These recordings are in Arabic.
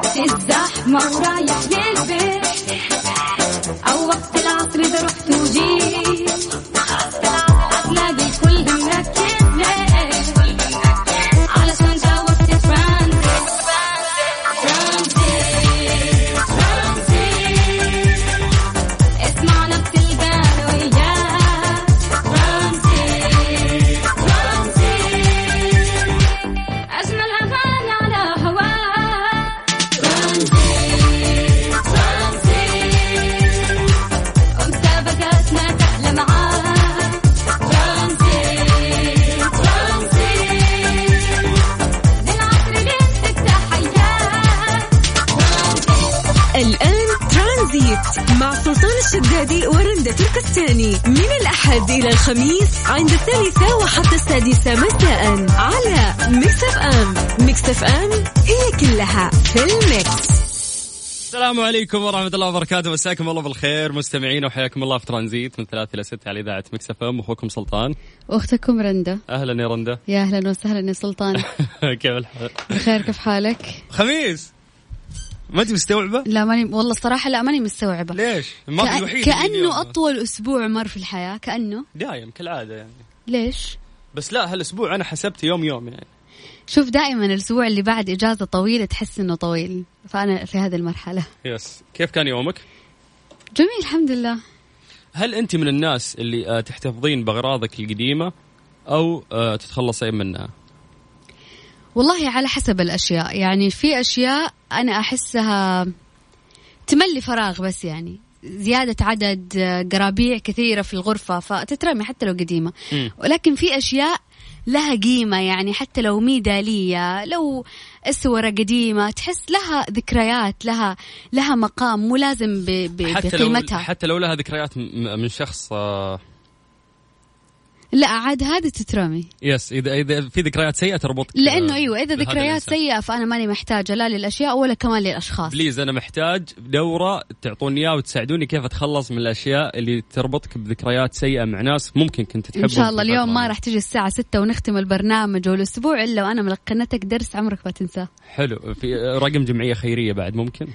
في الزحمة ورايح للبيت إلى الخميس عند الثالثة وحتى السادسة مساء على Mix FM Mix FM هي كلها في ال mix. السلام عليكم ورحمة الله وبركاته. مساكم الله بالخير. مستمعين وحياكم الله في ترانزيت من ثلاثة إلى ستة على إذاعة Mix FM أخوكم سلطان. واختكم رندا. أهلا يا رندا. يا أهلا وسهلا يا سلطان. كيف الحال؟ بخير كيف حالك؟ خميس! ما أنت مستوعبة؟ لا ماني والله الصراحة لا ماني مستوعبة ليش؟ ما في كأ... الوحيد كأنه أطول أسبوع مر في الحياة كأنه دايم كالعادة يعني ليش؟ بس لا هالأسبوع أنا حسبت يوم يوم يعني شوف دائما الأسبوع اللي بعد إجازة طويلة تحس إنه طويل فأنا في هذه المرحلة يس كيف كان يومك؟ جميل الحمد لله هل أنت من الناس اللي آه، تحتفظين بأغراضك القديمة أو آه، تتخلصين منها؟ والله على حسب الأشياء. يعني في أشياء أنا أحسها تملي فراغ بس يعني. زيادة عدد آه، قرابيع كثيرة في الغرفة فتترمي حتى لو قديمة. مم. ولكن في أشياء لها قيمة يعني حتى لو ميدالية لو أسورة قديمة تحس لها ذكريات لها لها مقام مو لازم ب... ب... حتى لو بقيمتها. حتى لو لها ذكريات م- من شخص آه، لا عاد هذه تترمي. yes اذا إذا في ذكريات سيئة تربطك لأنه أيوه إذا ذكريات. سيئة فأنا ماني محتاجة لا للأشياء ولا كمان للأشخاص. please أنا محتاج دورة تعطوني إياها وتساعدوني كيف أتخلص من الأشياء اللي تربطك بذكريات سيئة مع ناس ممكن كنت تحبهم إن شاء الله اليوم. ما راح تجي الساعة 6 ونختم البرنامج والأسبوع إلا وأنا ملقنتك درس عمرك ما تنساه. حلو في رقم جمعية خيرية بعد ممكن؟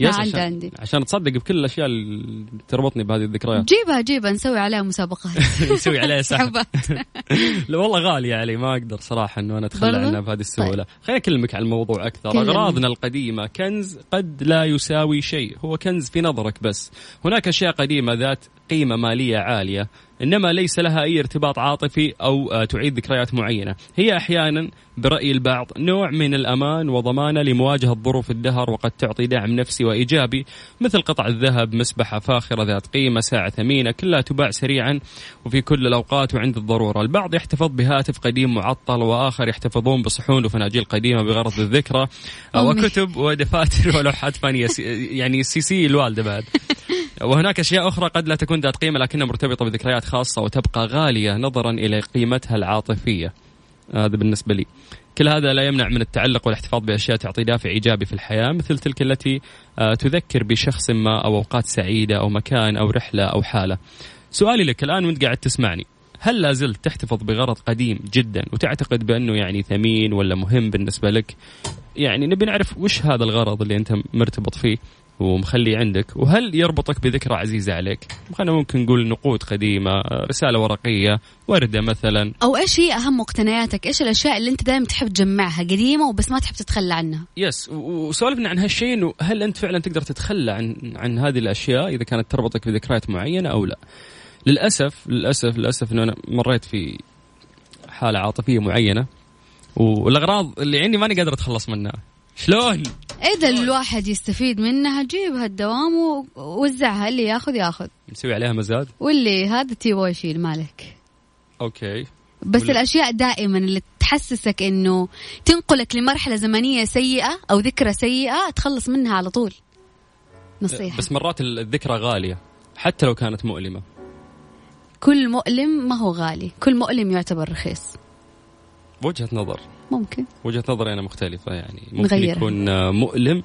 يس عندي عشان, عندي. عشان اتصدق بكل الأشياء اللي تربطني بهذه الذكريات جيبها جيبها نسوي عليها مسابقات نسوي عليها سحب سحبات لا والله غالية علي ما أقدر صراحة أنه أنا أتخلى برضو؟ عنها بهذه السهولة طيب. خليني أكلمك عن الموضوع أكثر كلمني. أغراضنا القديمة كنز قد لا يساوي شيء هو كنز في نظرك بس هناك أشياء قديمة ذات قيمة مالية عالية إنما ليس لها أي ارتباط عاطفي أو آه، تعيد ذكريات معينة. هي أحيانا برأي البعض نوع من الأمان وضمانة لمواجهة ظروف الدهر وقد تعطي دعم نفسي وإيجابي مثل قطع الذهب مسبحة فاخرة ذات قيمة ساعة ثمينة كلها تباع سريعا وفي كل الأوقات وعند الضرورة. البعض يحتفظ بهاتف قديم معطل وآخر يحتفظون بصحون وفناجيل قديمة بغرض الذكرى. وكتب ودفاتر ولوحات فنية. يعني سي سي الوالدة بعد. وهناك أشياء أخرى قد لا تكون ذات قيمة لكنها مرتبطة بذكريات خاصة وتبقى غالية نظرا إلى قيمتها العاطفية. هذا بالنسبة لي. كل هذا لا يمنع من التعلق والاحتفاظ بأشياء تعطي دافع إيجابي في الحياة مثل تلك التي آه، تذكر بشخص ما أو أوقات سعيدة أو مكان أو رحلة أو حالة. سؤالي لك الآن وأنت قاعد تسمعني. هل لا زلت تحتفظ بغرض قديم جدا وتعتقد بأنه يعني ثمين ولا مهم بالنسبة لك؟ يعني نبي نعرف وش هذا الغرض اللي أنت مرتبط فيه. ومخليه عندك. وهل يربطك بذكرى عزيزة عليك؟ خلينا ممكن نقول نقود قديمة رسالة ورقية وردة مثلا. أو إيش هي أهم مقتنياتك؟ إيش الأشياء اللي أنت دائما تحب تجمعها؟ قديمة وبس ما تحب تتخلى عنها. يس وسولفنا عن هالشيء إنه هل أنت فعلا تقدر تتخلى عن عن هذه الأشياء إذا كانت تربطك بذكريات معينة أو لا؟ للأسف للأسف للأسف إنه أنا مريت في حالة عاطفية معينة والأغراض اللي عندي ماني قادر أتخلص منها. شلون؟ إذا الواحد يستفيد منها جيبها الدوام ووزعها اللي ياخذ ياخذ. نسوي عليها مزاد؟ واللي هذا تيبغى يشيل مالك. أوكي. بس ولا- الأشياء دائما اللي تحسسك إنه تنقلك لمرحلة زمنية سيئة أو ذكرى سيئة تخلص منها على طول. نصيحة. بس مرات الذكرى غالية حتى لو كانت مؤلمة. كل مؤلم ما هو غالي. كل مؤلم يعتبر رخيص. وجهه نظر. ممكن. وجهة نظري أنا مختلفة يعني. ممكن نغيرها. يكون آه، مؤلم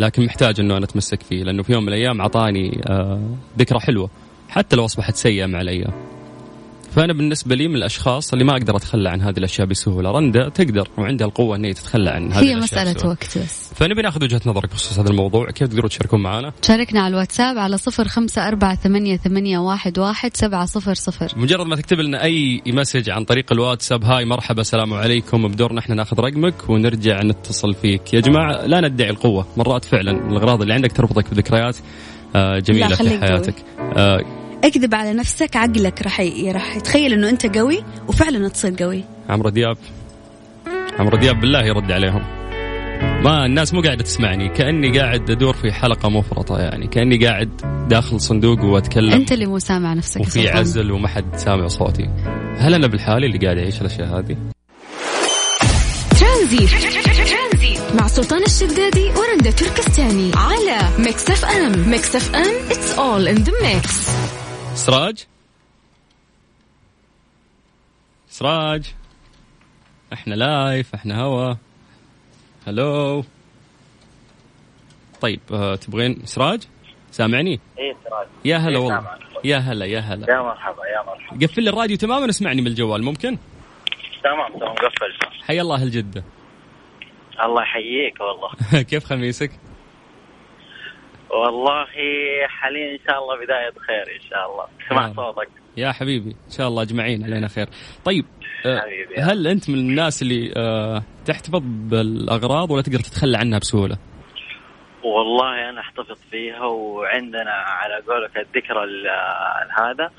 لكن محتاج إنه أنا أتمسك فيه لأنه في يوم من الأيام أعطاني آه، ذكرى حلوة حتى لو أصبحت سيئة مع الأيام. فأنا بالنسبة لي من الأشخاص اللي ما أقدر أتخلى عن هذه الأشياء بسهولة. رندا تقدر وعندها القوة ان هي تتخلى عن هذه هي الأشياء بسهولة. وقت بس. فنبي ناخذ وجهة نظرك بخصوص هذا الموضوع. كيف تقدروا تشاركون معنا؟ شاركنا على الواتساب على صفر خمسة أربعة ثمانية, ثمانية واحد, واحد سبعة صفر صفر. مجرد ما تكتب لنا أي مسج عن طريق الواتساب هاي مرحبا السلام عليكم بدورنا إحنا ناخذ رقمك ونرجع نتصل فيك. يا جماعة لا ندعي القوة مرات فعلا الأغراض اللي عندك تربطك بذكريات آه، جميلة لا، في حياتك. آه، اكذب على نفسك عقلك راح ي- راح يتخيل إنه أنت قوي وفعلا تصير قوي. عمرو دياب. عمرو دياب بالله يرد عليهم. ما الناس مو قاعدة تسمعني. كأني قاعد أدور في حلقة مفرغة يعني. كأني قاعد داخل صندوق وأتكلم. أنت اللي مو سامع نفسك وفي سلطان. عزل وما حد سامع صوتي. هل أنا بالحالي اللي قاعد أعيش الأشياء هذه؟ ترانزيت. مع سلطان الشدادي ورندا تركستاني. على Mix FM. Mix FM it's all in the mix سراج سراج إحنا لايف إحنا هوا. هلو طيب آه تبغين سراج سامعني؟ إيه سراج يا هلا إيه، والله. يا هلا يا هلا. يا مرحبا يا مرحبا. قفل لي الراديو تماما اسمعني من الجوال ممكن؟ تمام تمام قفل. حيا الله أهل جده الله يحييك والله. كيف خميسك؟ والله حاليا إن شاء الله بداية خير إن شاء الله. سمع نعم. صوتك. يا حبيبي إن شاء الله أجمعين علينا خير. طيب آه، حبيبي. هل أنت من الناس اللي آه، تحتفظ بالأغراض ولا تقدر تتخلى عنها بسهولة؟ والله أنا أحتفظ فيها وعندنا على قولك الذكرى ال- هذا.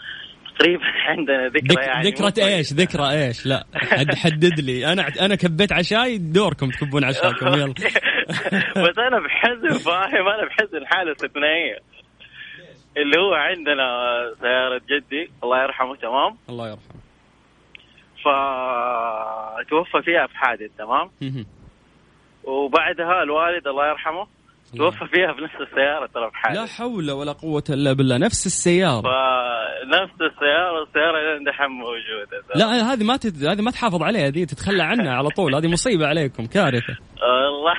تقريبا عندنا ذكرى ذك... يعني ذكرى مو إيش. ذكرى إيش؟ لا حد حدد لي. أنا أنا كبيت عشاي دوركم تكبون عشاكم يلا. بس أنا بحزن فاهم؟ أنا بحزن حاله استثنائيه اللي هو عندنا سيارة جدي الله يرحمه تمام؟ الله يرحمه. فتوفى فيها في حادث تمام. وبعدها الوالد الله يرحمه توفى فيها في نفس السيارة ترى في لا حول ولا قوة إلا بالله نفس السيارة. فنفس السيارة السيارة لين دحين موجودة لا هذه ما تت... هذه ما تحافظ عليها دي تتخلى عنها على طول هذه مصيبة عليكم كارثة. والله.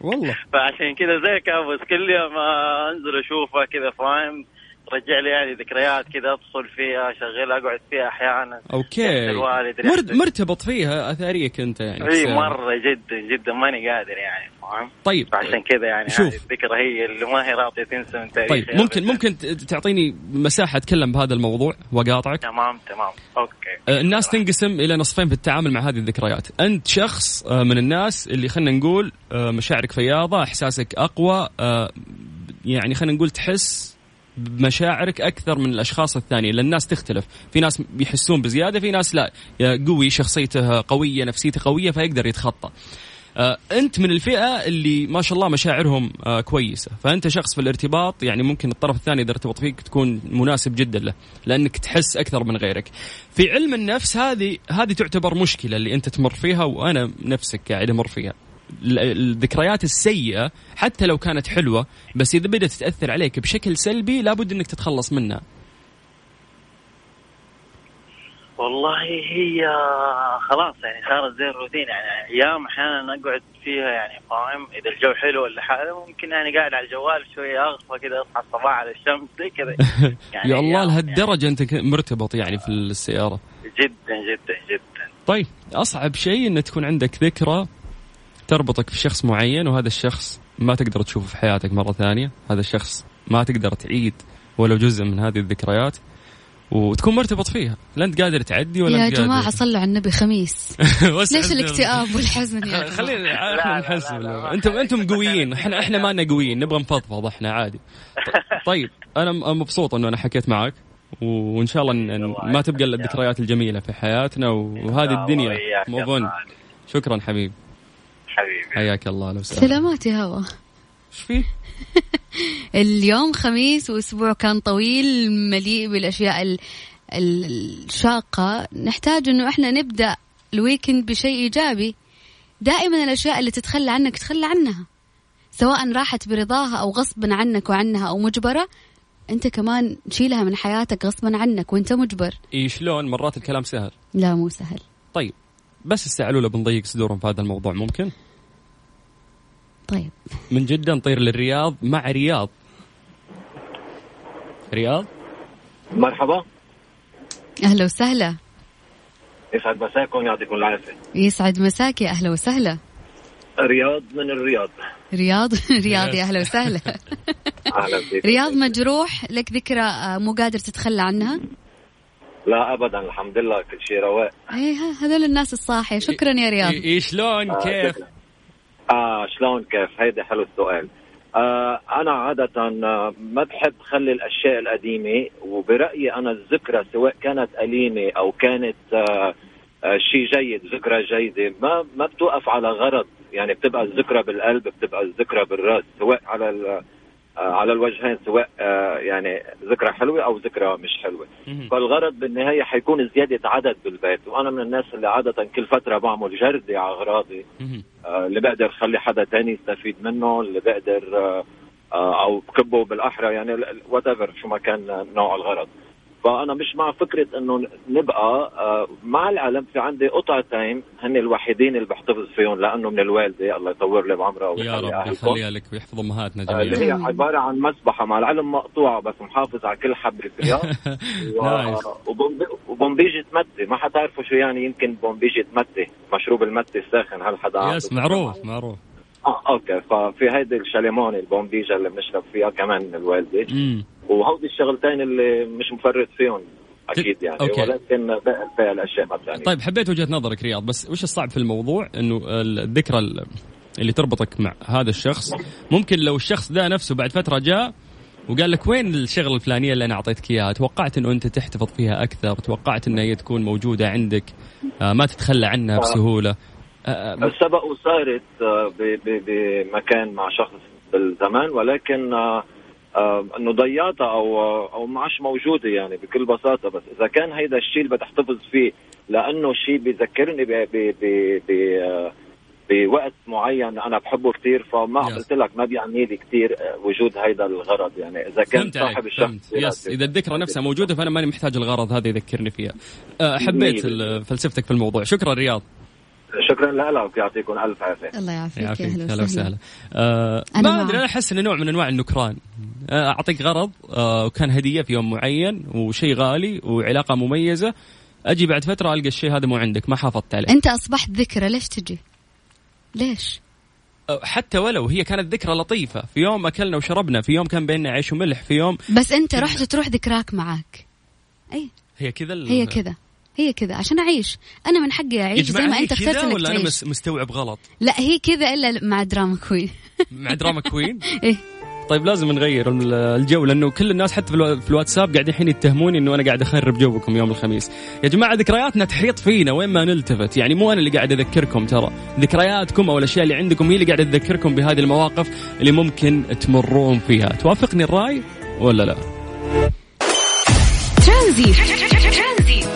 والله. فعشان كذا زي كابوس كل يوم أنزل اشوفها كذا فاهم؟ رجع لي يعني ذكريات كذا أفصل فيها شغل أقعد فيها أحيانا. okay. الوالد مرت... مرتبط فيها اثاريك أنت يعني إي. مرة جدا جدا. ماني قادر يعني فاهم؟ طيب. فعشان كذا يعني شوف. هذه الذكرى هي اللي ما هي راضية تنسى من تاريخ طيب ممكن ممكن ت- تعطيني مساحة أتكلم بهذا الموضوع وأقاطعك؟ تمام تمام. okay. آه، الناس تنقسم إلى نصفين في التعامل مع هذه الذكريات. أنت شخص آه، من الناس اللي خلينا نقول آه، مشاعرك فياضة إحساسك أقوى يعني خلينا نقول تحس بمشاعرك أكثر من الأشخاص الثانيين لأن الناس تختلف. في ناس بيحسون بزيادة في ناس لا. قوي شخصيته قوية نفسيته قوية فيقدر يتخطى. آه، أنت من الفئة اللي ما شاء الله مشاعرهم آه، كويسة. فأنت شخص في الارتباط يعني ممكن الطرف الثاني إذا ارتبط فيك تكون مناسب جدا له لأنك تحس أكثر من غيرك. في علم النفس هذه هذه تعتبر مشكلة اللي أنت تمر فيها وأنا نفسك قاعد أمر فيها. الذكريات السيئة حتى لو كانت حلوة بس إذا بدأت تاثر عليك بشكل سلبي لابد إنك تتخلص منها. والله هي خلاص يعني صارت زي الروتين يعني أيام أحيانا أقعد فيها يعني فاهم إذا الجو حلو ولا حاجة ممكن يعني قاعد على الجوال شوية اغفى كذا أصحى الصباح على الشمس زي كذا. يعني يا الله أيام لهالدرجة أنت ك- مرتبط يعني في السيارة. يعني جدا جدا جدا. طيب أصعب شيء إن تكون عندك ذكرى تربطك في شخص معين وهذا الشخص ما تقدر تشوفه في حياتك مرة ثانية. هذا الشخص ما تقدر تعيد ولو جزء من هذه الذكريات وتكون مرتبط فيها. لا أنت قادر تعدي ولا يا أنت قادر جماعة صلوا على النبي خميس. ليش الاكتئاب والحزن يا خلينا لا، إحنا. ما أنتم. أنتم قويين. إحنا إحنا ما لنا قويين نبغى نفضفض إحنا عادي. طيب أنا مبسوط إنه أنا حكيت معك وإن شاء الله ما تبقى الا الذكريات الجميلة في حياتنا وهذه الدنيا. مو. شكرا حبيبي. حبيبي. حياك الله لو سلام سلامات يا هوا. إيش فيه؟ اليوم خميس وأسبوع كان طويل مليء بالأشياء ال- ال- الشاقة. نحتاج إنه إحنا نبدأ الويكند بشيء إيجابي. دائما الأشياء اللي تتخلى عنك تخلى عنها. سواء راحت برضاها أو غصبا عنك وعنها أو مجبرة أنت كمان شيلها من حياتك غصبا عنك وأنت مجبر. إي شلون؟ مرات الكلام سهل. لا مو سهل. طيب بس السعلوله بنضيق صدورهم في هذا الموضوع ممكن؟ طيب. من جدة نطير للرياض مع رياض. رياض؟ مرحبا. أهلا وسهلا. يسعد مساكم يعطيكم العافية. يسعد مساك يا أهلا وسهلا. رياض من الرياض. رياض؟ رياض يا أهلا وسهلا. أهلا فيك. رياض مجروح لك ذكرى آه، مو قادر تتخلى عنها؟ لا ابدا الحمد لله كل شيء رواق إيه هذول الناس الصاحية. شكرا يا رياض. شلون؟ آه، كيف. آه شلون كيف؟ هيدا حلو السؤال. آه أنا عادة آه، ما بحب خلي الأشياء القديمة وبرأيي أنا الذكرى سواء كانت أليمة أو كانت آه آه شيء جيد ذكرى جيدة ما ما بتوقف على غرض. يعني بتبقى الذكرى بالقلب بتبقى الذكرى بالرأس سواء على على الوجهين سواء آه يعني ذكرى حلوة أو ذكرى مش حلوة مهم. فالغرض بالنهاية حيكون زيادة عدد بالبيت وأنا من الناس اللي عادة كل فترة بعمل جردة على أغراضي. آه، اللي بقدر خلي حدا تاني يستفيد منه اللي بقدر آه، آه، أو بكبه بالأحرى يعني وات شو ما كان نوع الغرض فأنا مش مع فكرة إنه نبقى آه، مع العلم في عندي قطعتين هن الوحيدين اللي بحتفظ فيهم لأنه من الوالدة الله يطور لي بعمرها يا رب يخليها لك ويحفظ أمهاتنا آه، اللي جميعا. هي عبارة عن مسبحة مع العلم مقطوعة بس محافظ على كل حبه فيها. nice. و- وبومبي- وبومبيجة متي ما حتعرفوا شو يعني يمكن بومبيجة متي مشروب المتي الساخن هل حدا yes معروف معروف. آه okay. ففي هيدي الشاليمون البومبيجا اللي بنشرب فيها كمان من الوالده وهودي الشغلتين اللي مش مفرط فيهم أكيد يعني. okay. ولكن باقي الأشياء ما بتعني طيب حبيت وجهة نظرك رياض بس وش الصعب في الموضوع؟ إنه الذكرى ال- اللي تربطك مع هذا الشخص. ممكن لو الشخص ذا نفسه بعد فترة جاء وقال لك وين الشغلة الفلانية اللي أنا اعطيتك إياها؟ توقعت إنه أنت تحتفظ فيها أكثر توقعت ان هي تكون موجودة عندك آه، ما تتخلى عنها بسهولة. آه، آه، سبق وصارت بمكان مع شخص بالزمان ولكن آه، إنه ضيعتها أو آه، أو ما عادش موجودة يعني بكل بساطة. بس إذا كان هيدا الشيء اللي بتحتفظ فيه لأنه شيء بيذكرني ب ب ب ب آه، بوقت معين أنا بحبه كثير فما Yes. قلت لك ما بيعني لي كثير آه، وجود هيدا الغرض يعني. إذا كان صاحب الشخص يس إذا الذكرى نفسها موجودة فأنا ماني محتاج الغرض هذا يذكرني فيها. آه، حبيت فلسفتك في الموضوع. شكرا رياض. شكرا لك يعطيكم ألف عافية. الله يعافيك. يا أهلا هلا وسهلا. آه أنا ما أدري أنا أحس إنه نوع من أنواع النكران. آه أعطيك غرض آه وكان هدية في يوم معين وشيء غالي وعلاقة مميزة. أجي بعد فترة ألقى الشيء هذا مو عندك ما حافظت عليه. أنت أصبحت ذكرى ليش تجي؟ ليش؟ آه، حتى ولو هي كانت ذكرى لطيفة. في يوم أكلنا وشربنا في يوم كان بيننا عيش وملح في يوم بس أنت رحت تروح ذكراك معك أي. هي كذا ال- هي كذا. هي كذا. عشان أعيش. أنا من حقي أعيش زي ما أنت اخترت إنك ولا أنا تعيش. مس- مستوعب غلط؟ لا هي كذا إلا مع drama queen. مع drama queen؟ إيه. طيب لازم نغير ال- الجو لأنه كل الناس حتى في الوا- في الواتساب قاعدين الحين يتهموني إنه أنا قاعد أخرب جوكم يوم الخميس. يا جماعة ذكرياتنا تحيط فينا وين ما نلتفت، يعني مو أنا اللي قاعد أذكركم ترى، ذكرياتكم أو الأشياء اللي عندكم هي اللي قاعدة تذكركم بهذه المواقف اللي ممكن تمرون فيها، توافقني الرأي ولا لا؟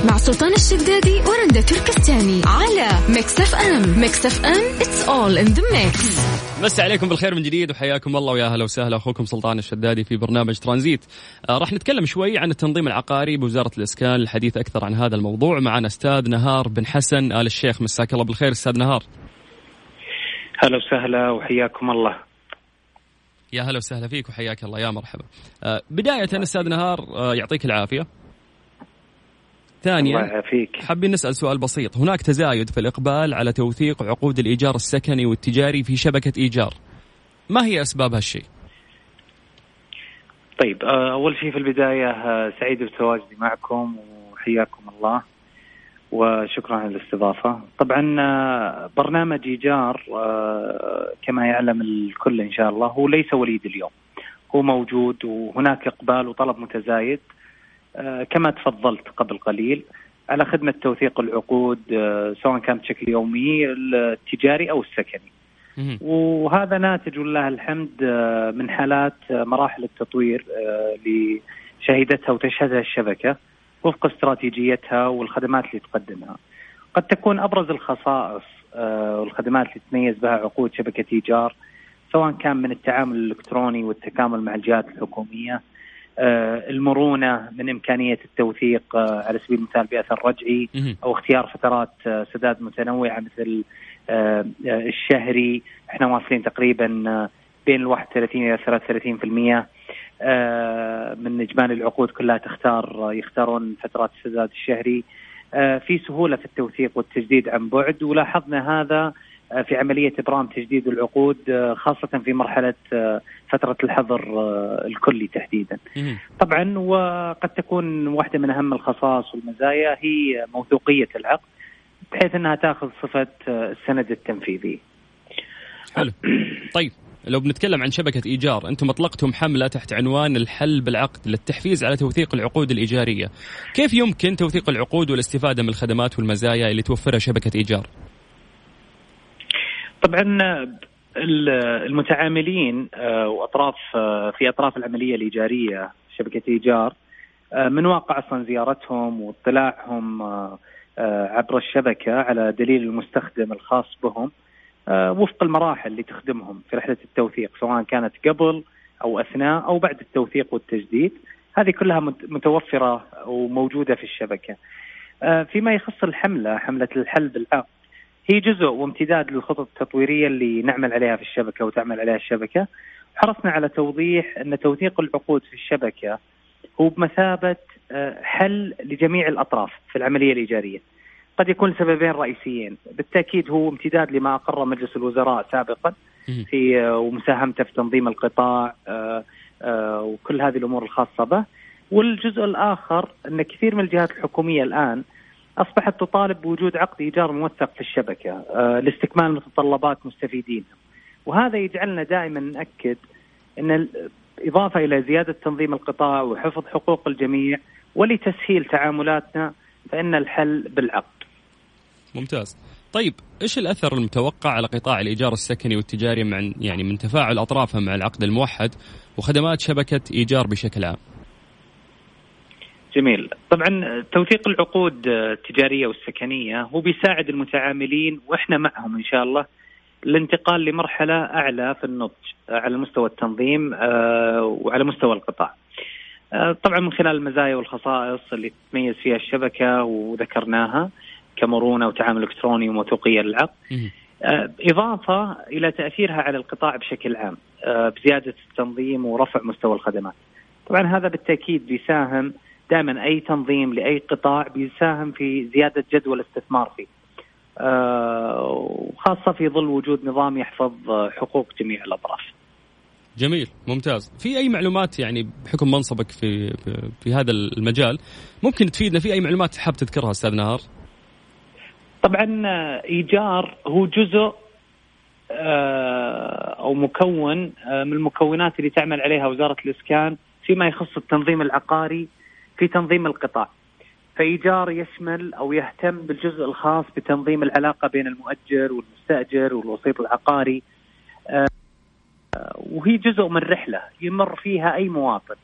مع سلطان الشدادي ورندا تركستاني على Mix FM Mix FM it's all in the mix مسا عليكم بالخير من جديد وحياكم الله ويا أهلا وسهلا أخوكم سلطان الشدادي في برنامج ترانزيت. آه راح نتكلم شوي عن التنظيم العقاري بوزارة الإسكان الحديث أكثر عن هذا الموضوع معنا أستاذ نهار بن حسن آل الشيخ مساك الله بالخير أستاذ نهار. هلا وسهلا وحياكم الله يا هلا وسهلا فيك وحياك الله يا مرحبا. آه بداية أستاذ نهار آه يعطيك العافية. ثانيا حابين نسأل سؤال بسيط، هناك تزايد في الإقبال على توثيق عقود الإيجار السكني والتجاري في شبكة إيجار. ما هي أسباب هالشيء؟ طيب آه، أول شيء في البداية آه، سعيد بتواجدي معكم وحياكم الله وشكرا على الاستضافة. طبعا آه، برنامج إيجار آه، كما يعلم الكل إن شاء الله هو ليس وليد اليوم. هو موجود وهناك إقبال وطلب متزايد. كما تفضلت قبل قليل على خدمة توثيق العقود آه، سواء كان بشكل يومي التجاري أو السكني. وهذا ناتج ولله الحمد آه، من حالات آه، مراحل التطوير آه، اللي شهدتها وتشهدها الشبكة وفق استراتيجيتها والخدمات اللي تقدمها. قد تكون أبرز الخصائص آه، والخدمات اللي تتميز بها عقود شبكة إيجار سواء كان من التعامل الإلكتروني والتكامل مع الجهات الحكومية آه، المرونة من إمكانية التوثيق آه، على سبيل المثال باثر رجعي. أو اختيار فترات آه، سداد متنوعة مثل آه، آه، الشهري. إحنا واصلين تقريبا آه، بين ال 31 إلى 33% آه، من إجمالي العقود كلها تختار يختارون فترات السداد الشهري. آه، في سهولة في التوثيق والتجديد عن بعد ولاحظنا هذا آه، في عملية إبرام تجديد العقود آه، خاصة في مرحلة آه، فترة الحظر آه، الكلي تحديدا. طبعا وقد تكون واحدة من أهم الخصائص والمزايا هي موثوقية العقد بحيث إنها تأخذ صفة آه، السند التنفيذي. حلو طيب لو بنتكلم عن شبكة إيجار أنتم أطلقتم حملة تحت عنوان الحل بالعقد للتحفيز على توثيق العقود الإيجارية كيف يمكن توثيق العقود والاستفادة من الخدمات والمزايا اللي توفرها شبكة إيجار طبعا ال- المتعاملين آه، وأطراف آه، في أطراف العملية الإيجارية شبكة إيجار آه، من واقع أصلا زيارتهم واطلاعهم عبر الشبكة على دليل المستخدم الخاص بهم وفق المراحل اللي تخدمهم في رحلة التوثيق سواء كانت قبل أو أثناء أو بعد التوثيق والتجديد هذه كلها مت- متوفرة وموجودة في الشبكة. فيما يخص الحملة حملة الحل بالعقد هي جزء وامتداد للخطط التطويرية اللي نعمل عليها في الشبكة وتعمل عليها الشبكة. حرصنا على توضيح أن توثيق العقود في الشبكة هو بمثابة آه، حل لجميع الأطراف في العملية الإيجارية. قد يكون لسببين رئيسيين، بالتأكيد هو امتداد لما اقره مجلس الوزراء سابقا. في آه، ومساهمته في تنظيم القطاع آه، وكل هذه الأمور الخاصة به. والجزء الآخر أن كثير من الجهات الحكومية الآن أصبحت تطالب بوجود عقد إيجار موثق في الشبكة آه، لاستكمال متطلبات مستفيدينها. وهذا يجعلنا دائما نأكد إن ال- إضافة إلى زيادة تنظيم القطاع وحفظ حقوق الجميع ولتسهيل تعاملاتنا فإن الحل بالعقد. ممتاز طيب إيش الأثر المتوقع على قطاع الإيجار السكني والتجاري مع يعني من تفاعل أطرافه مع العقد الموحد وخدمات شبكة إيجار بشكل عام؟ جميل طبعا توثيق العقود التجارية والسكنية هو بيساعد المتعاملين وإحنا معهم إن شاء الله الانتقال لمرحلة أعلى في النضج على مستوى التنظيم آه، وعلى مستوى القطاع. آه، طبعا من خلال المزايا والخصائص اللي تتميز فيها الشبكة وذكرناها كمرونه وتعامل إلكتروني وموثوقية للعقد. آه، إضافة إلى تأثيرها على القطاع بشكل عام بزيادة التنظيم ورفع مستوى الخدمات طبعا هذا بالتأكيد بيساهم دائما أي تنظيم لأي قطاع بيساهم في زيادة جدوى الاستثمار فيه. آه، وخاصة في ظل وجود نظام يحفظ حقوق جميع الأطراف. جميل ممتاز. في أي معلومات يعني بحكم منصبك في في, هذا المجال ممكن تفيدنا في أي معلومات حاب تذكرها أستاذ نهار؟ طبعا آه، إيجار هو جزء آه، أو مكون من المكونات اللي تعمل عليها وزارة الإسكان فيما يخص التنظيم العقاري في تنظيم القطاع. فإيجار يشمل أو يهتم بالجزء الخاص بتنظيم العلاقة بين المؤجر والمستأجر والوسيط العقاري آه، وهي جزء من رحلة يمر فيها أي مواطن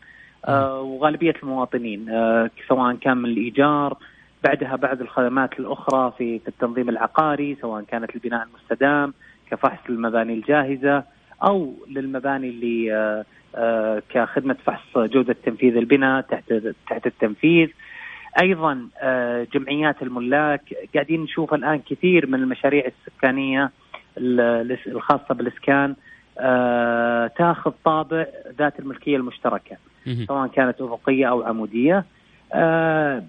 آه، وغالبية المواطنين آه، سواء كان من الإيجار بعدها بعد الخدمات الأخرى في التنظيم العقاري سواء كانت البناء المستدام كفحص المباني الجاهزة أو للمباني اللي آه، آه، كخدمة فحص جودة تنفيذ البناء تحت تحت التنفيذ. أيضا آه، جمعيات الملاك. قاعدين نشوف الآن كثير من المشاريع السكانية ال- الخاصة بالإسكان. تأخذ طابع ذات الملكية المشتركة. سواء كانت افقيه أو عمودية.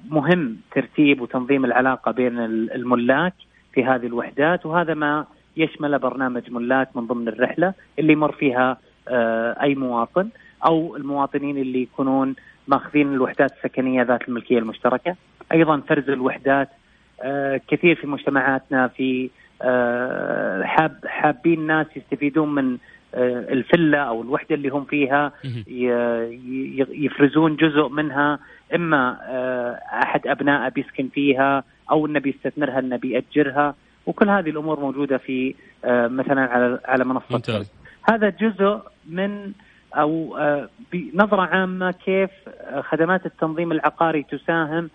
مهم ترتيب وتنظيم العلاقة بين ال- الملاك في هذه الوحدات وهذا ما يشمل برنامج ملاك من ضمن الرحلة اللي يمر فيها آه، أي مواطن أو المواطنين اللي يكونون ماخذين الوحدات السكنية ذات الملكية المشتركة. أيضا فرز الوحدات آه، كثير في مجتمعاتنا في آه، حاب حابين الناس يستفيدون من الفلة أو الوحدة اللي هم فيها يفرزون جزء منها. إما أحد ابنائه بيسكن فيها أو انه بيستثمرها انه بيأجرها وكل هذه الأمور موجودة في آه، مثلا على على منصة ممتاز. هذا جزء من أو آه، بنظره عامة كيف آه، خدمات التنظيم العقاري تساهم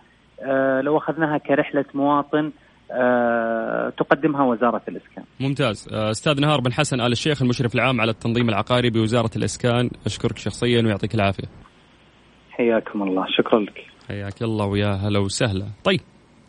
لو أخذناها كرحلة مواطن تقدمها وزارة الإسكان. ممتاز. أستاذ نهار بن حسن آل الشيخ المشرف العام على التنظيم العقاري بوزارة الإسكان. أشكرك شخصيا ويعطيك العافية. حياكم الله، شكرا لك. حياك الله ويا هلا وسهلا. طيب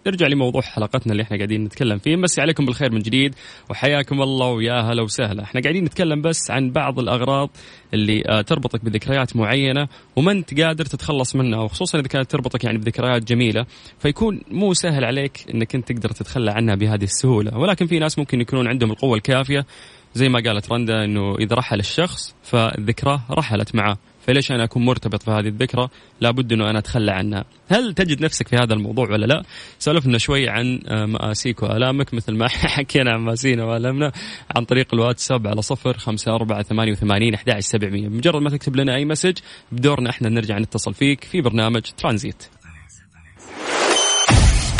نرجع لموضوع حلقتنا اللي إحنا قاعدين نتكلم فيه. مسي عليكم بالخير من جديد وحياكم الله ويا هلا وسهلا. إحنا قاعدين نتكلم بس عن بعض الأغراض اللي آه، تربطك بذكريات معينة وما انت قادر تتخلص منها وخصوصا إذا كانت تربطك يعني بذكريات جميلة فيكون مو سهل عليك إنك انت تقدر تتخلى عنها بهذه السهولة. ولكن في ناس ممكن يكونون عندهم القوة الكافية زي ما قالت رندا إنه إذا رحل الشخص فالذكرى رحلت معه. فليش أنا أكون مرتبط بهذه الذكرى لابد إنه أنا أتخلى عنها. هل تجد نفسك في هذا الموضوع ولا لا؟ سولفنا شوي عن آه، مآسيك وآلامك مثل ما حكينا عن مآسينا وآلامنا عن طريق الواتساب على صفر خمسة أربعة ثمانية وثمانين أحد سبعمية. مجرد ما تكتب لنا أي message بدورنا إحنا نرجع نتصل فيك في برنامج ترانزيت.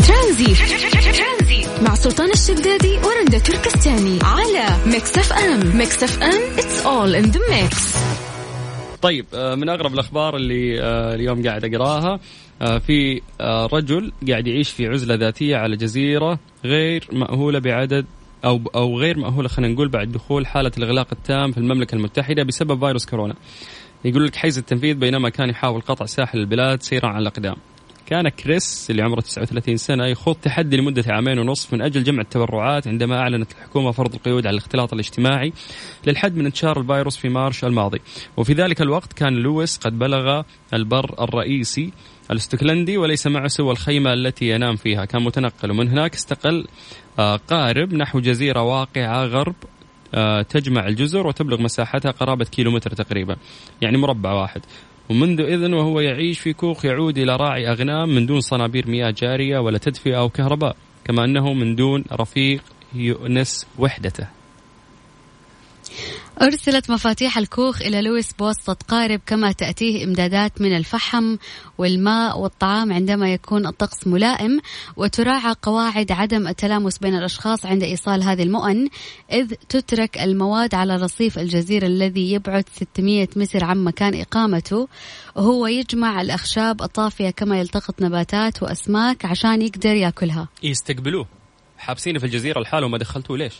ترانزيت. مع سلطان الشدادي ورندا تركستاني على Mix FM. Mix FM it's all in the mix طيب آه، من أغرب الأخبار اللي آه، اليوم قاعد أقراها آه، في رجل قاعد يعيش في عزلة ذاتية على جزيرة غير مأهولة بعدد أو أو غير مأهولة خلينا نقول بعد دخول حالة الإغلاق التام في المملكة المتحدة بسبب فيروس كورونا. يقول لك حيز التنفيذ بينما كان يحاول قطع ساحل البلاد سيرا على الأقدام. كان كريس اللي عمره 39 سنة يخوض تحدي لمدة عامين ونصف من أجل جمع التبرعات عندما أعلنت الحكومة فرض القيود على الاختلاط الاجتماعي للحد من انتشار الفيروس في مارش الماضي. وفي ذلك الوقت كان لويس قد بلغ البر الرئيسي الاستوكلندي وليس معه سوى الخيمة التي ينام فيها. كان متنقل. ومن هناك استقل آه، قارب نحو جزيرة واقعة غرب آه، تجمع الجزر وتبلغ مساحتها قرابة كيلومتر تقريبا. يعني مربع واحد. ومنذ إذن وهو يعيش في كوخ يعود إلى راعي أغنام من دون صنابير مياه جارية ولا تدفئة أو كهرباء كما أنه من دون رفيق يؤنس وحدته. أرسلت مفاتيح الكوخ إلى لويس بواسطة قارب كما تأتيه إمدادات من الفحم والماء والطعام عندما يكون الطقس ملائم وتراعى قواعد عدم التلامس بين الأشخاص عند إيصال هذه المؤن إذ تترك المواد على رصيف الجزيرة الذي يبعد 600 متر عن مكان إقامته. وهو يجمع الأخشاب الطافية كما يلتقط نباتات وأسماك عشان يقدر يأكلها. يستقبلوه. حابسينه في الجزيرة لحاله وما دخلتوه ليش؟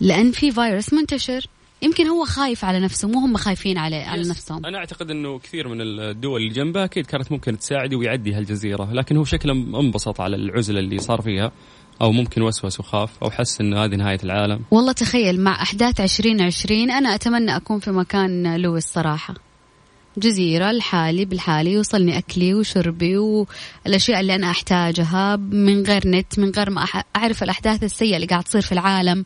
لأن في فيروس منتشر. يمكن هو خايف على نفسه مو هم خايفين عليه على يس. نفسهم. أنا أعتقد إنه كثير من الدول اللي جنبها أكيد كانت ممكن تساعده ويعدي هالجزيرة لكن هو شكله انبسط على العزلة اللي صار فيها أو ممكن وسوس وخاف أو حس إنه هذه نهاية العالم. والله تخيل مع أحداث 2020 أنا أتمنى أكون في مكان لويس صراحة. جزيرة لحالي بالحالي يوصلني أكلي وشربي والأشياء اللي أنا أحتاجها من غير نت من غير ما أعرف الأحداث السيئة اللي قاعد تصير في العالم.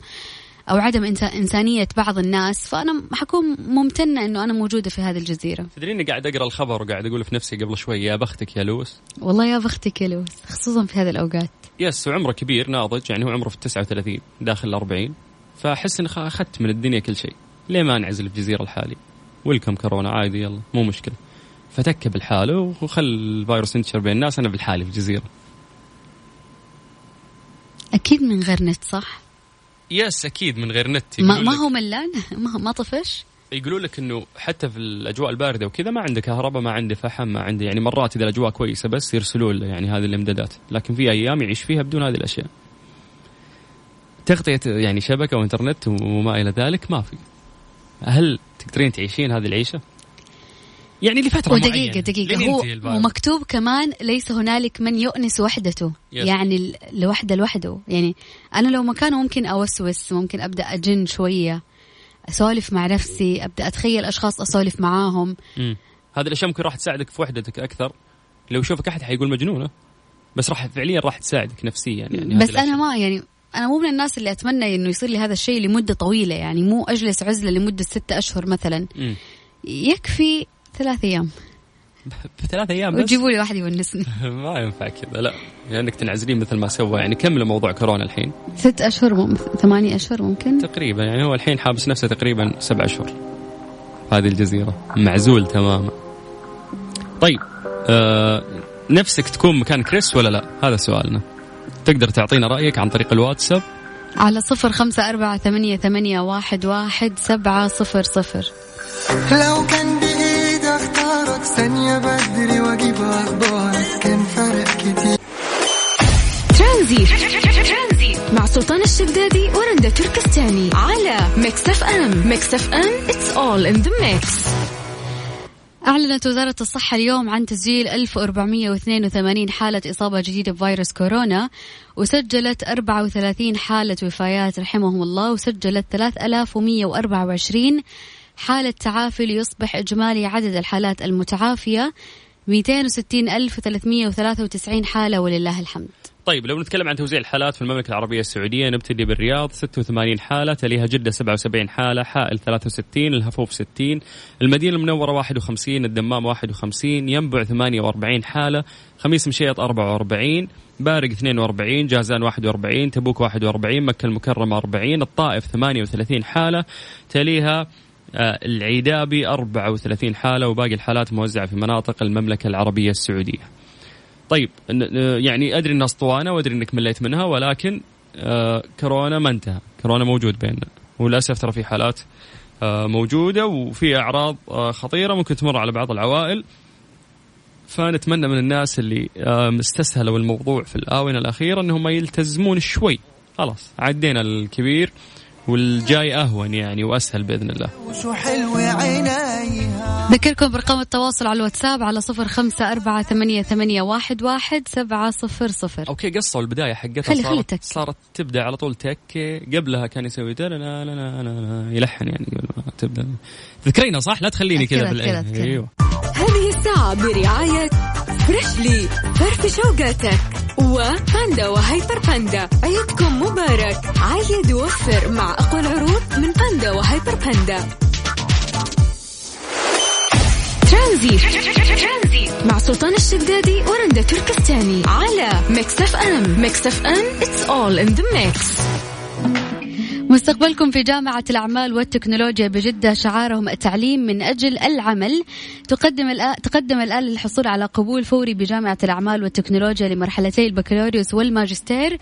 أو عدم إنسانية بعض الناس فأنا حكون ممتنة أنه أنا موجودة في هذه الجزيرة. تدرين قاعد أقرأ الخبر وقاعد أقول في نفسي قبل شوي يا بختك يا لويس. والله يا بختك يا لويس خصوصا في هذه الأوقات. يس وعمره كبير ناضج يعني هو عمره في ال 39 داخل ال 40 فأحس إني أخذت من الدنيا كل شيء. ليه ما انعزل في جزيره لحالي ويلكم كورونا عادي يلا مو مشكلة. فتك بالحالة وخل الفيروس ينتشر بين الناس أنا بالحالي في جزيره أكيد من غير نت صح؟ يس أكيد من غير نت. ما, ما هو ملان؟ ما, ما طفش؟ يقولوا لك إنه حتى في الأجواء الباردة وكذا ما عنده كهرباء ما عنده فحم ما عنده يعني مرات إذا الأجواء كويسة بس يرسلوا له يعني هذه الإمدادات. لكن في أيام يعيش فيها بدون هذه الأشياء. تغطية يعني شبكة وإنترنت وما إلى ذلك ما في. هل تقدرين تعيشين هذه العيشة؟ يعني لفترة ودقيقة معينة دقيقة لين هو. ومكتوب كمان ليس هنالك من يؤنس وحدته يس. يعني لوحده لوحده يعني أنا لو مكانه ممكن أوسوس ممكن أبدأ أجن شوية أسولف مع نفسي أبدأ أتخيل أشخاص أسولف معاهم مم. هذه الأشياء ممكن راح تساعدك في وحدتك أكثر لو يشوفك أحد حيقول مجنونة بس راح فعليا راح تساعدك نفسيا يعني بس أنا الأشياء. ما يعني أنا مو من الناس اللي أتمنى إنه يصير لي هذا الشيء لمدة طويلة يعني مو أجلس عزلة لمدة ستة أشهر مثلا مم. يكفي ثلاث أيام. في ثلاث أيام بس؟ وتجيبوا لي واحد يونسني. ما ينفع كذا لا. لأنك تنعزلين مثل ما سوى يعني كملوا موضوع كورونا الحين. ست أشهر مم... ثمانية أشهر ممكن؟ تقريبا يعني هو الحين حابس نفسه تقريبا سبع أشهر. هذه الجزيرة. معزول تماما. طيب آه نفسك تكون مكان كريس ولا لا؟ هذا سؤالنا. تقدر تعطينا رأيك عن طريق الواتساب؟ على صفر خمسة أربعة ثمانية, ثمانية واحد, واحد سبعة صفر صفر. لو كان ثانية بدري واجيب أخبارك كان فرق كتير. ترانزيت. مع سلطان الشدادي ورندا تركستاني. على Mix FM. Mix FM. It's all in the mix أعلنت وزارة الصحة اليوم عن تسجيل 1482 حالة إصابة جديدة بفيروس كورونا وسجلت 34 حالة وفايات رحمهم الله وسجلت 3124 حالة تعافي ليصبح إجمالي عدد الحالات المتعافية 260393 حالة ولله الحمد. طيب لو نتكلم عن توزيع الحالات في المملكة العربية السعودية نبتدي بالرياض. 86 حالة تليها جدة 77 حالة حائل 63 الهفوف 60 المدينة المنورة 51 الدمام 51 ينبع 48 حالة خميس مشيط 44 بارق 42 جازان 41 تبوك 41 مكة المكرمة 40 الطائف 38 حالة تليها العيدابي 34 حالة وباقي الحالات موزعة في مناطق المملكة العربية السعودية. طيب يعني أدري إنها أسطوانة وأدري إنك مليت منها ولكن آه كورونا ما انتهى، كورونا موجود بيننا. وللأسف ترى في حالات آه موجودة وفي أعراض آه خطيرة ممكن تمر على بعض العوائل. فنتمنى من الناس اللي آه استسهلوا الموضوع في الآونة الأخيرة إنهم يلتزمون شوي. خلاص عدينا الكبير. والجاي أهون يعني وأسهل بإذن الله. وشو حلوة عينيها ذكركم برقم التواصل على الواتساب على صفر خمسة أربعة ثمانية, ثمانية واحد, واحد سبعة صفر صفر. okay قصوا البداية حقتها خلي- خلي صارت تك. صارت تبدأ على طول تك. قبلها كان يسوي لا لا لا لا يلحن يعني قبل ما تبدأ. تذكرينها صح؟ لا تخليني كذا أذكرها. أيوه. هذه الساعة برعاية Freshly فرفش أوقاتك وباندا وهيبر باندا عيدكم مبارك. عايد ووفر مع أقوى العروض من باندا وهيبر باندا ترانزيت. مع سلطان الشدادي ورندا تركستاني. على Mix FM. Mix FM. It's all in the mix. مستقبلكم في جامعة الأعمال والتكنولوجيا بجدة. شعارهم التعليم من أجل العمل. تقدم الآن تقدم الآن للحصول على قبول فوري بجامعة الأعمال والتكنولوجيا لمرحلتي البكالوريوس والماجستير.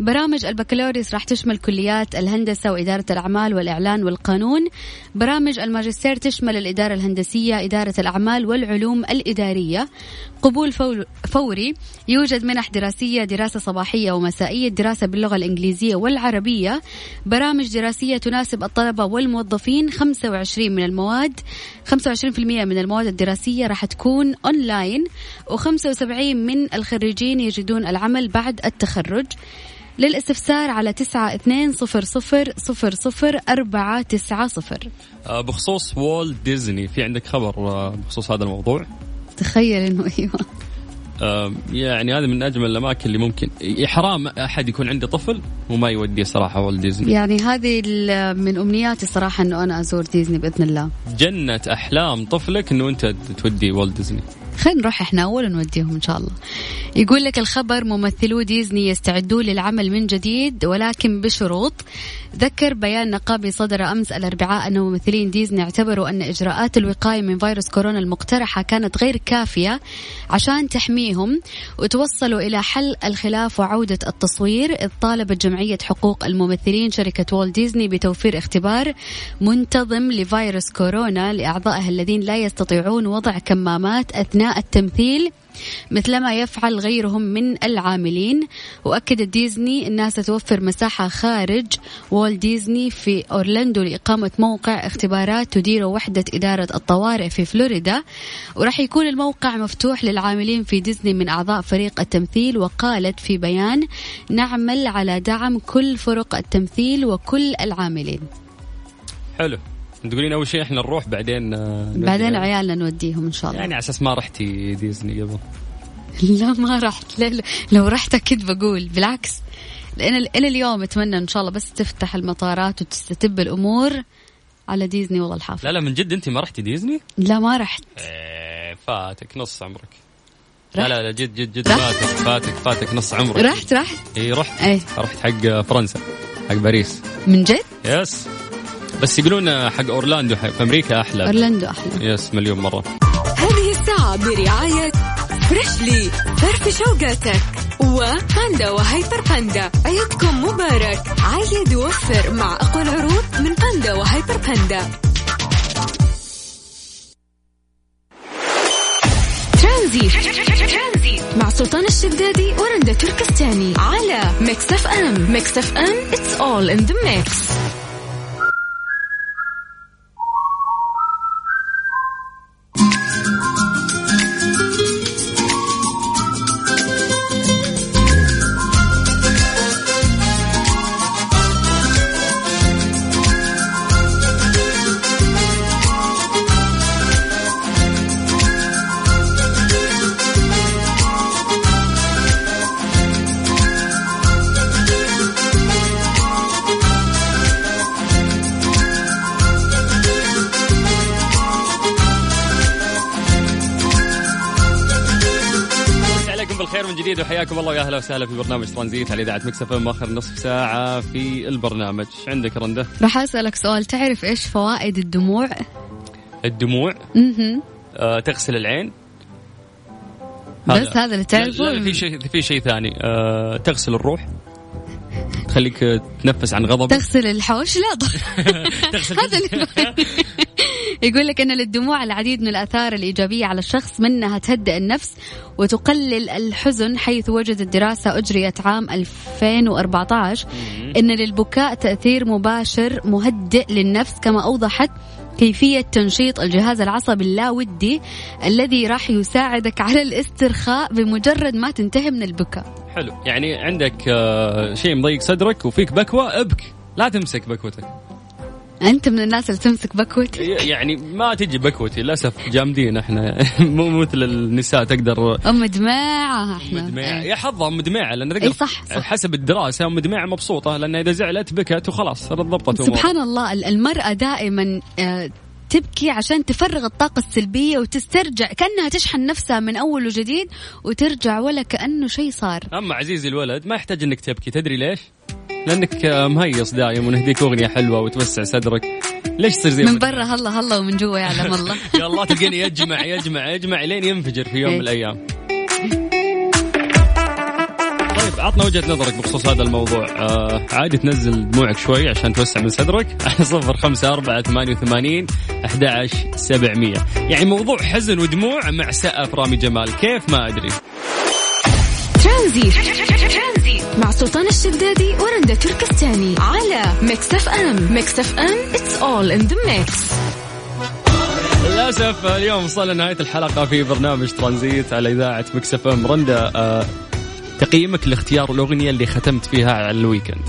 برامج البكالوريوس راح تشمل كليات الهندسة وإدارة الأعمال والإعلان والقانون. برامج الماجستير تشمل الإدارة الهندسية إدارة الأعمال والعلوم الإدارية. قبول فوري. يوجد منح دراسية دراسة صباحية ومسائية دراسة باللغة الإنجليزية والعربية. برامج دراسية تناسب الطلبة والموظفين. 25 من المواد 25% من المواد الدراسية راح تكون أونلاين و75 من الخريجين يجدون العمل بعد التخرج. للاستفسار على تسعة اثنين صفر صفر صفر صفر أربعة تسعة صفر. آه، بخصوص وولد ديزني في عندك خبر آه، بخصوص هذا الموضوع؟ تخيل إنه أيوه. يعني هذا من أجمل الأماكن اللي ممكن حرام أحد يكون عنده طفل وما يوديه صراحة وولد ديزني يعني هذه من أمنياتي صراحة إنه أنا أزور ديزني بإذن الله. جنة أحلام طفلك إنه أنت تودي وولد ديزني خلينا نروح إحنا أول ونوديهم إن شاء الله. يقول لك الخبر ممثلو ديزني يستعدون للعمل من جديد ولكن بشروط. ذكر بيان نقابي صدر أمس الأربعاء أن ممثلين ديزني اعتبروا أن إجراءات الوقاية من فيروس كورونا المقترحة كانت غير كافية عشان تحميهم وتوصلوا إلى حل الخلاف وعودة التصوير. إذ طالبت جمعية حقوق الممثلين شركة والت ديزني بتوفير اختبار منتظم لفيروس كورونا لأعضائها الذين لا يستطيعون وضع كمامات التمثيل مثلما يفعل غيرهم من العاملين. وأكدت ديزني أنها ستوفر مساحة خارج وولت ديزني في أورلاندو لإقامة موقع اختبارات تديره وحدة إدارة الطوارئ في فلوريدا. وراح يكون الموقع مفتوح للعاملين في ديزني من أعضاء فريق التمثيل. وقالت في بيان نعمل على دعم كل فرق التمثيل وكل العاملين. حلو. تقولين أول شيء إحنا نروح بعدين آه، بعدين. عيالنا نوديهم إن شاء الله. يعني على أساس ما رحتي ديزني قبل. لا ما رحت. لا لا. لو رحت أكيد بقول. بالعكس. لأن إلى اليوم أتمنى إن شاء الله بس تفتح المطارات وتستتب الأمور على ديزني والله الحافظ. لا لا من جد أنت ما رحتي ديزني؟ لا ما رحت. إيه، فاتك نص عمرك. رحت؟ لا لا لا جد جد جد رحت؟ فاتك فاتك فاتك نص عمرك. رحت رحت. اي رحت. إيه. رحت حق فرنسا حق باريس. من جد؟ yes. بس يقولون حق أورلاندو حق في أمريكا أحلى. أورلاندو أحلى. yes مليون مرة. هذه الساعة برعاية فريشلي فرفش وقاتك. وباندا وهيبر باندا. عيدكم مبارك. عيد ووفر مع أقوى العروض من باندا وهيبر باندا. ترانزيت. مع سلطان الشدادي ورندا تركستاني. على ميكس أف أم. ميكس أف أم it's all in the mix. جديد وحياكم الله ويا أهلا وسهلا في برنامج ترانزيت على إذاعة مكسف إم آخر نصف ساعة في البرنامج. عندك رنده راح أسألك سؤال. تعرف إيش فوائد الدموع؟ الدموع؟ مهم. آه تغسل العين. بس هذا اللي تعرفه؟ في شيء في شيء ثاني. آه تغسل الروح. تخليك تنفس عن غضبك تغسل الحوش؟ لا تغسل هذا اللي يقول لك إن للدموع العديد من الأثار الإيجابية على الشخص منها تهدئ النفس وتقلل الحزن حيث وجدت دراسة أجريت عام 2014 إن للبكاء تأثير مباشر مهدئ للنفس كما أوضحت كيفية تنشيط الجهاز العصبي اللاودي الذي راح يساعدك على الاسترخاء بمجرد ما تنتهي من البكاء. حلو. يعني عندك آه شيء مضيق صدرك وفيك بكوة ابك. لا تمسك بكوتك. أنت من الناس اللي تمسك بكوتي يعني ما تجي بكوتي للأسف جامدين إحنا مو مثل النساء تقدر أم دماعة إحنا مدمعة إيه. يا حظها مدمعة لأن إي تقدر صح، صح. حسب الدراسة مدمعة مبسوطة لأن إذا زعلت بكت وخلاص ضبطت. سبحان الله ال- المرأة دائما آه، تبكي عشان تفرغ الطاقة السلبية وتسترجع كأنها تشحن نفسها من أول وجديد وترجع ولا كأنه شيء صار أما عزيزي الولد ما يحتاج إنك تبكي تدري ليش؟ لأنك آه، مهيص دايم ونهديك أغنية حلوة وتوسع صدرك. ليش تصير زي من؟ برا هلا هلا ومن جوا يعلم الله. يا الله تلقيني يجمع يجمع يجمع لين ينفجر في يوم إيه. من الأيام. طيب عطنا وجهة نظرك بخصوص هذا الموضوع. آه عادي تنزل دموعك شوي عشان توسع من صدرك. على صفر خمسة أربعة ثمانية وثمانين أحد عشر سبعمية. يعني موضوع حزن ودموع مع صوت رامي جمال. كيف؟ ما أدري. ترانزيت. مع سلطان الشدادي ورندا تركستاني على ميكس اف ام ميكس اف ام it's all in the mix. للأسف اليوم وصلنا نهاية الحلقة في برنامج ترانزيت على إذاعة ميكس أف أم رندا آه تقييمك لاختيار الأغنية اللي ختمت فيها على الويكند.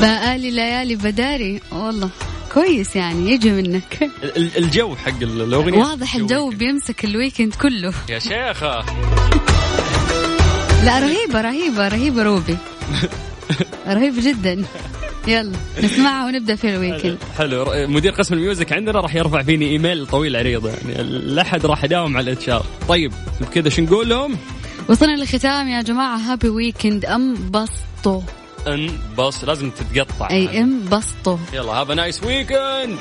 بقالي ليالي بداري. والله كويس يعني يجي منك. ال- الجو حق الأغنية واضح الجو بيمسك ال weekend كله. يا شيخة. لا رهيبة رهيبة رهيبة روبي. رهيبة جدا. يلا نسمعها ونبدأ في ال weekend حلو مدير قسم ال music عندنا راح يرفع فيني إيميل طويل عريض يعني الاحد راح اداوم على ال HR طيب بكذا شو نقول لهم؟ وصلنا للختام يا جماعة. happy weekend انبسطوا أن بس لازم تتقطع. أي انبسطوا يلا have nice weekend